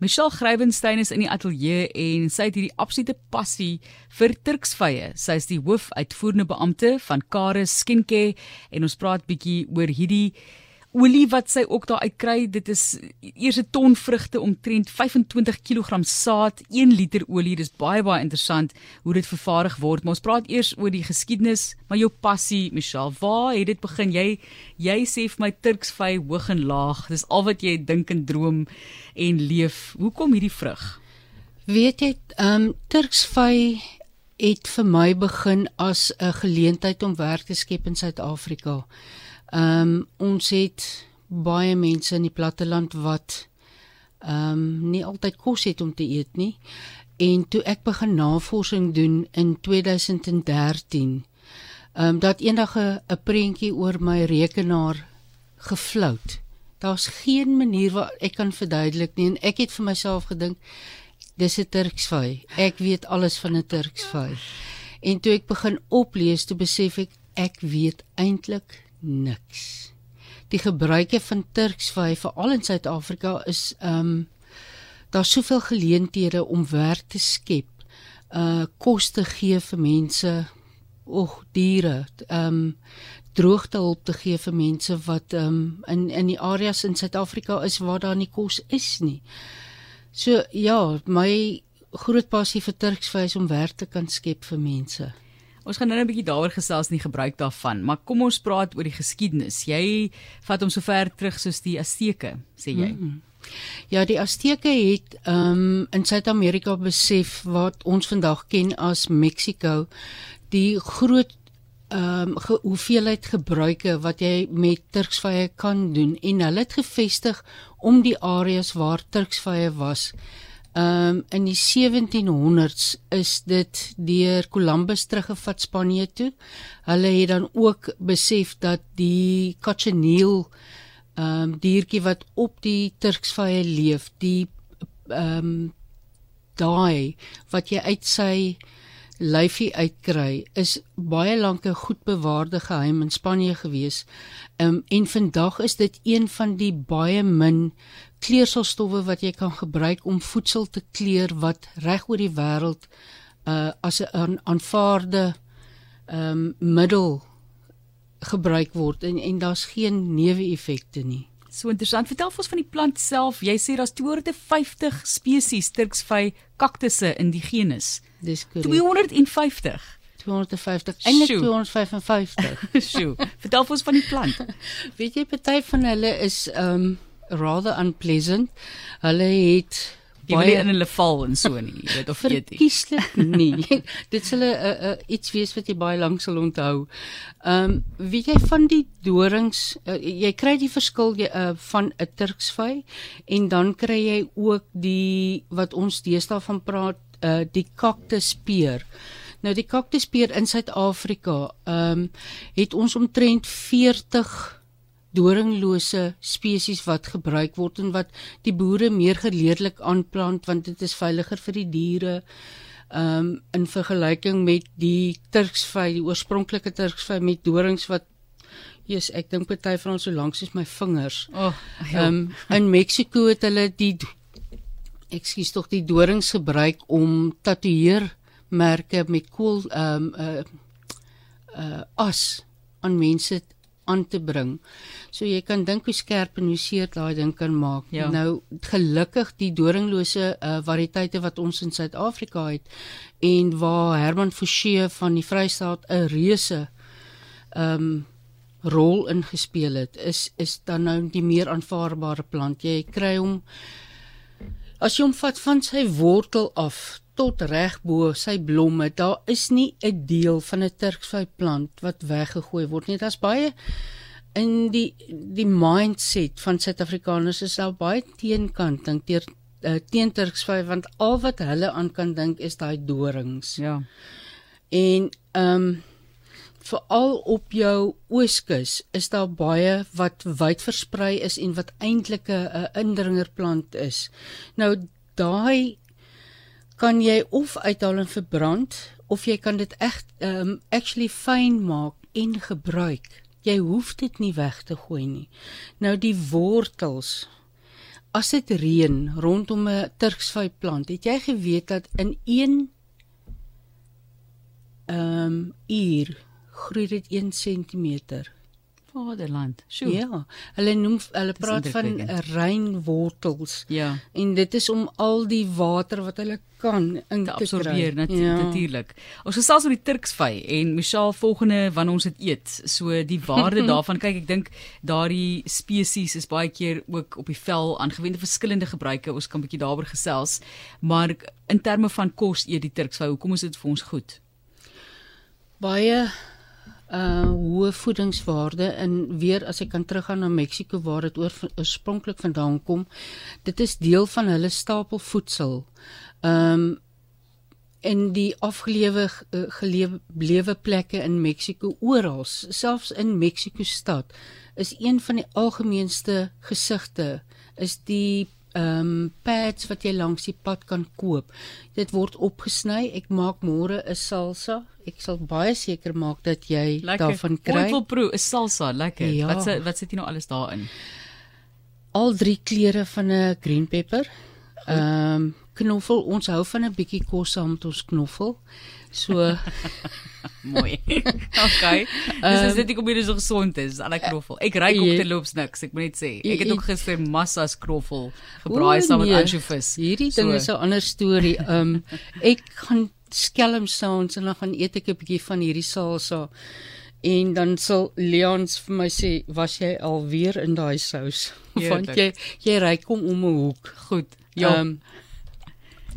Michelle Grywenstein is in die ateljee en sy het hierdie absolute passie vir Turksvye. Sy is die hoofuitvoerende beampte van Karis Skincare en ons praat bietjie oor hierdie olie wat sy ook daar uitkry. Dit is eers 'n ton vrugte omtrent 25 kg saad, 1 liter olie. Dis baie baie interessant hoe dit vervaardig word. Maar ons praat eers oor die geskiedenis, maar jou passie, Michelle, waar het dit begin? Jy jy sê vir my Turksvy hoog en laag. Dis al wat jy dink en droom en leef. Hoekom hierdie vrug? Weet jy, ehm um, Turksvy het vir my begin as 'n geleentheid om werk te skep in Suid-Afrika. Ehm um, ons het baie mense in die platteland wat ehm um, nie altyd kos het om te eet nie. En toe ek begin navorsing doen in 2013, ehm um, dat eendag 'n prentjie oor my rekenaar geflout. Daar's geen manier waar ek kan verduidelik nie en ek het vir myself gedink dis 'n Turksvy. Ek weet alles van 'n Turksvy. En toe ek begin oplees, toe besef ek ek weet eintlik niks. Die gebruike van Turksvy veral in Suid-Afrika is ehm um, daar's soveel geleenthede om werk te skep, uh kos te gee vir mense, og diere, ehm um, droogtehulp te gee vir mense wat ehm um, in in die areas in Suid-Afrika is waar daar nie kos is nie. So ja, my groot passie vir Turksvy is om werk te kan skep vir mense. Ons gaan nou 'n bietjie daaroor gesels in die gebruik daarvan, maar kom ons praat oor die geskiedenis. Jy vat hom so ver terug soos die Azteke, sê jy. Mm -hmm. Ja, die Azteke het um, in Suid-Amerika besef wat ons vandag ken as Mexiko, die groot ehm um, ge hoeveelheid gebruike wat jy met Turksvye kan doen en hulle het gevestig om die areas waar Turksvye was. Ehm um, in die 1700s is dit deur Columbus teruggevat Spanje toe. Hulle het dan ook besef dat die cochineal ehm um, diertjie wat op die Turksvye leef, die ehm um, daai wat jy uit sy lyfie uitkry is baie lank 'n goed bewaarde geheim in Spanje gewees. Ehm um, en vandag is dit een van die baie min kleurselstowwe wat jy kan gebruik om voedsel te kleur wat reg oor die wêreld uh as 'n aanvaarde ehm um, middel gebruik word en en daar's geen neeweffekte nie. So interessant. Vertel ons van die plant self. Jy sê daar's 250 spesies Turksvy kaktusse in die genus. Dis korrek. 250. 250. Eintlik 255. Sjoe. Vertel ons van die plant. Weet jy party van hulle is um rather unpleasant. Hulle het Jy wil nie in hulle val en so nie, jy weet of eet nie. Kieslik nie. Dit sal 'n uh, uh, iets wees wat jy baie lank sal onthou. Ehm um, weet jy van die dorings, uh, jy kry die verskil jy uh, van 'n Turksvy en dan kry jy ook die wat ons deesdae van praat, uh, die kaktuspeer. Nou die kaktuspeer in Suid-Afrika, ehm um, het ons omtrent 40 doringlose spesies wat gebruik word en wat die boere meer geleerlik aanplant want dit is veiliger vir die diere. Ehm um, in vergelyking met die turksvy, die oorspronklike turksvy met dorings wat Jesus, ek dink party van ons so lank soos my vingers. Oh, ehm um, in Mexiko het hulle die ekskuus tog die dorings gebruik om tatoeëermerke met kool ehm um, uh uh as aan mense aan te bring. So jy kan dink hoe skerp en hoe seer daai ding kan maak. Ja. Nou gelukkig die doringlose uh, variëteite wat ons in Suid-Afrika het en waar Herman Forsie van die Vrystaat 'n reuse ehm um, rol ingespeel het is is dan nou die meer aanvaarbare plant. Jy kry hom as jy hom vat van sy wortel af tot reg bo sy blomme. Daar is nie 'n deel van 'n Turksvy plant wat weggegooi word nie. Daar's baie in die die mindset van Suid-Afrikaners is al baie teenkant dink teer uh, teen Turksvy want al wat hulle aan kan dink is daai dorings. Ja. En ehm um, veral op jou ooskus is daar baie wat wyd versprei is en wat eintlik 'n indringerplant is. Nou daai kan jy of uithaal en verbrand of jy kan dit reg um actually fyn maak en gebruik. Jy hoef dit nie weg te gooi nie. Nou die wortels as dit reën rondom 'n turksvy plant, het jy geweet dat in 1 ehm um, uur groei dit 1 cm. Vaderland. Sjoe. Ja, hulle noem hulle Dis praat van reënwortels. Ja. En dit is om al die water wat hulle kan in te absorbeer natuurlik. Ons gesels oor die turksvy en Michelle volgende wanneer ons dit eet. So die waarde daarvan kyk ek dink daardie spesies is baie keer ook op die vel aangewend vir verskillende gebruike. Ons kan 'n bietjie daaroor gesels. Maar in terme van kos eet die turksvy, hoekom is dit vir ons goed? baie uh hoë voedingswaarde en weer as ek kan teruggaan na Mexiko waar dit oor oorspronklik vandaan kom dit is deel van hulle stapel voedsel. Um en die afgelewe uh, gelewe plekke in Mexiko oral selfs in Mexiko stad is een van die algemeenste gesigte is die ehm um, pads wat jy langs die pad kan koop. Dit word opgesny. Ek maak môre 'n salsa. Ek sal baie seker maak dat jy daarvan kry. Ek wil proe 'n salsa, lekker. Ja. Wat sit wat sit jy nou alles daarin? Al drie kleure van 'n green pepper. Ehm um, knoffel. Ons hou van 'n bietjie kos saam met ons knoffel. So Mooi. okay. Dis is dit ek kom hier so gesond is, al die knoffel. Ek ry ook jy- terloops niks, ek moet net sê. Ek het ook gister massas knoffel gebraai saam met nee. ansjovis. Hierdie ding is 'n ander storie. Ehm um, ek gaan skelm sounds en dan gaan eet ek 'n bietjie van hierdie salsa. En dan sal Leons vir my sê, "Was jy alweer in daai sous?" Want jy jy ry kom om 'n hoek. Goed. Ja. Ehm um,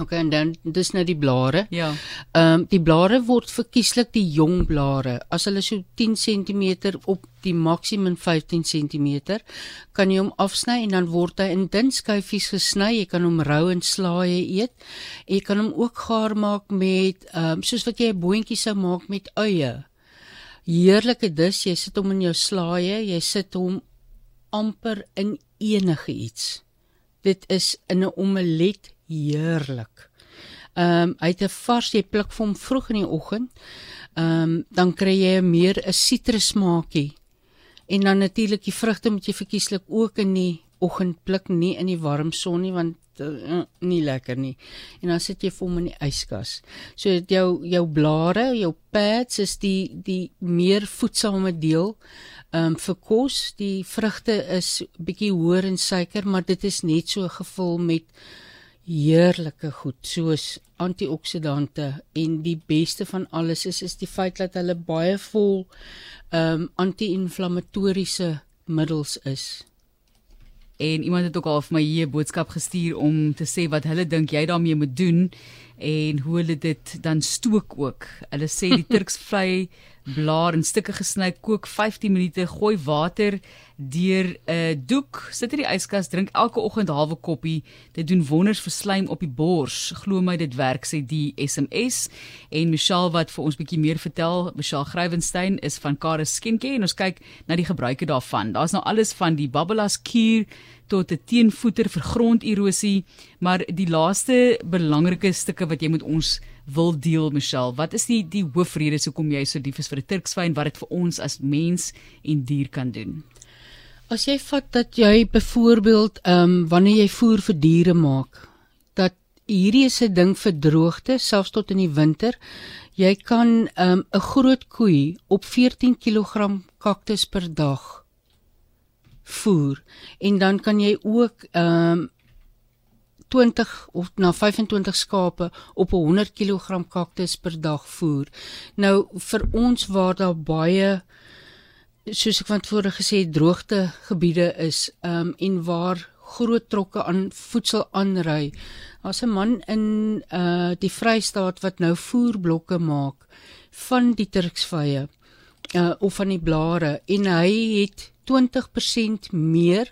Okay, en dan dis nou die blare. ja. Ehm um, die blare word verkieslik die jong blare. As hulle so 10 cm op die maksimum 15 cm, kan jy hom afsny en dan word hy in dun skyfies gesny. Jy kan hom rou en slaaie eet. En jy kan hom ook gaar maak met ehm um, soos wat jy 'n boontjie sou maak met eie. Heerlike dis, jy sit hom in jou slaaie, jy sit hom amper in enige iets. Dit is in 'n omelet heerlik. Ehm um, hy het 'n vars jy pluk vir hom vroeg in die oggend. Ehm um, dan kry jy meer 'n sitrusmaakie. En dan natuurlik die vrugte moet jy verkieslik ook in die oggend pluk, nie in die warm son nie want uh, nie lekker nie. En dan sit jy vir hom in die yskas. So jou jou blare, jou pads is die die meer voedsame deel ehm um, vir kos. Die vrugte is bietjie hoër in suiker, maar dit is net so gevul met heerlike goed soos antioksidante en die beste van alles is is die feit dat hulle baie vol ehm um, anti-inflammatoriese middels is. En iemand het ook al vir my hier 'n boodskap gestuur om te sê wat hulle dink jy daarmee moet doen en hoe hulle dit dan stook ook. Hulle sê die turksvy blaar in stukke gesny, kook 15 minute, gooi water deur 'n doek, sit in die yskas, drink elke oggend 'n halwe koppie. Dit doen wonders vir slaim op die bors. Glo my dit werk sê die SMS. En Michelle wat vir ons bietjie meer vertel, Michelle Grywenstein is van Karis Skincare en ons kyk na die gebruike daarvan. Daar's nou alles van die Babbelas kuur tot 'n teenvoeter vir gronderosie, maar die laaste belangrike stukke wat jy met ons wil deel Michelle, wat is die die hoofredes hoekom jy so lief is vir 'n turksvy en wat dit vir ons as mens en dier kan doen? As jy vat dat jy byvoorbeeld ehm um, wanneer jy voer vir diere maak, dat hierdie is 'n ding vir droogte, selfs tot in die winter. Jy kan ehm um, 'n groot koei op 14 kg kaktus per dag voer en dan kan jy ook ehm um, 20 of na 25 skape op 'n 100 kg kaktus per dag voer. Nou vir ons waar daar baie soos ek van tevore gesê droogte gebiede is um en waar groot trokke aan voedsel aanry. Daar's 'n man in uh die Vrystaat wat nou voerblokke maak van die turksvye uh of van die blare en hy het 20% meer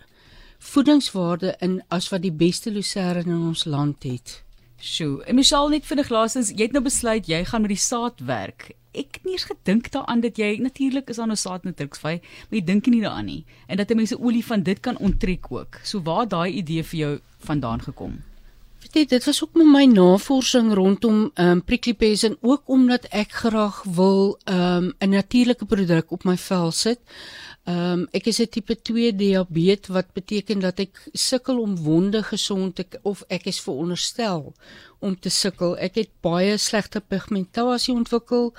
voedingswaarde in as wat die beste lucerne in ons land het. Sjoe, en Michelle net vinnig laasens, jy het nou besluit jy gaan met die saad werk. Ek het nie eens gedink daaraan dat jy natuurlik is daar nou saad in 'n turksvy, maar jy dink nie daaraan nie en dat 'n mens olie van dit kan onttrek ook. So waar daai idee vir jou vandaan gekom? Dit dit was ook met my navorsing rondom ehm um, prickly pears en ook omdat ek graag wil ehm um, 'n natuurlike produk op my vel sit. Ehm um, ek is 'n tipe 2 diabetes wat beteken dat ek sukkel om wonde gesond te of ek is veronderstel om te sukkel. Ek het baie slegte pigmentasie ontwikkel.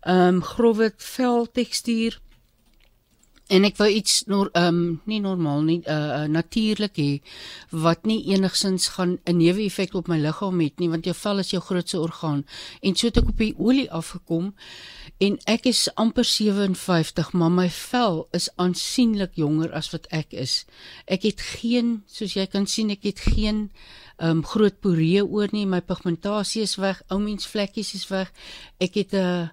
Ehm um, growwe veltekstuur en ek wou iets nor ehm um, nie normaal nie uh, natuurlik hê wat nie enigsins gaan 'n neeweffek op my liggaam het nie want jou vel is jou grootste orgaan. En so het ek op die olie afgekom en ek is amper 57 maar my vel is aansienlik jonger as wat ek is. Ek het geen soos jy kan sien ek het geen ehm um, groot poree oor nie my pigmentasie is weg ou mens vlekkies is weg. Ek het 'n uh,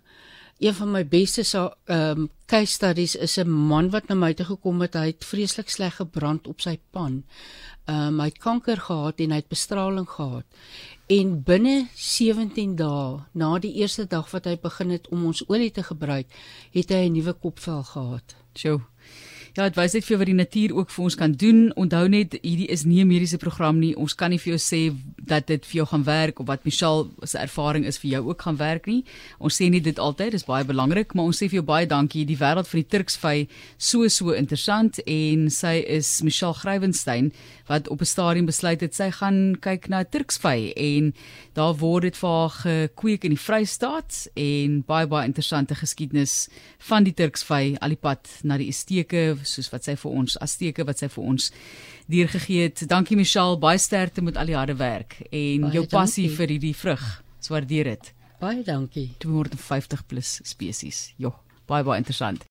een van my beste ehm um, case studies is 'n man wat na my toe gekom het. Hy het vreeslik sleg gebrand op sy pan. Ehm um, hy het kanker gehad en hy het bestraling gehad. En binne 17 dae na die eerste dag wat hy begin het om ons olie te gebruik, het hy 'n nuwe kopvel gehad. Sjoe. Ja, dit wys net vir wat die natuur ook vir ons kan doen. Onthou net, hierdie is nie 'n mediese program nie. Ons kan nie vir jou sê dat dit vir jou gaan werk of wat Michelle se ervaring is vir jou ook gaan werk nie. Ons sê nie dit altyd, dis baie belangrik, maar ons sê vir jou baie dankie. Die wêreld van die Turksvy so so interessant en sy is Michelle Grywenstein wat op 'n stadium besluit het sy gaan kyk na Turksvy en daar word dit vir haar gekweek in die Vrystaat en baie baie interessante geskiedenis van die Turksvy al die pad na die esteke soos wat sy vir ons Azteke wat sy vir ons deurgegee het. Dankie Michelle, baie sterkte met al die harde werk en baie jou passie dankie. vir hierdie vrug. Swaardeer dit. Baie dankie. 250 plus spesies. Jo, baie baie interessant.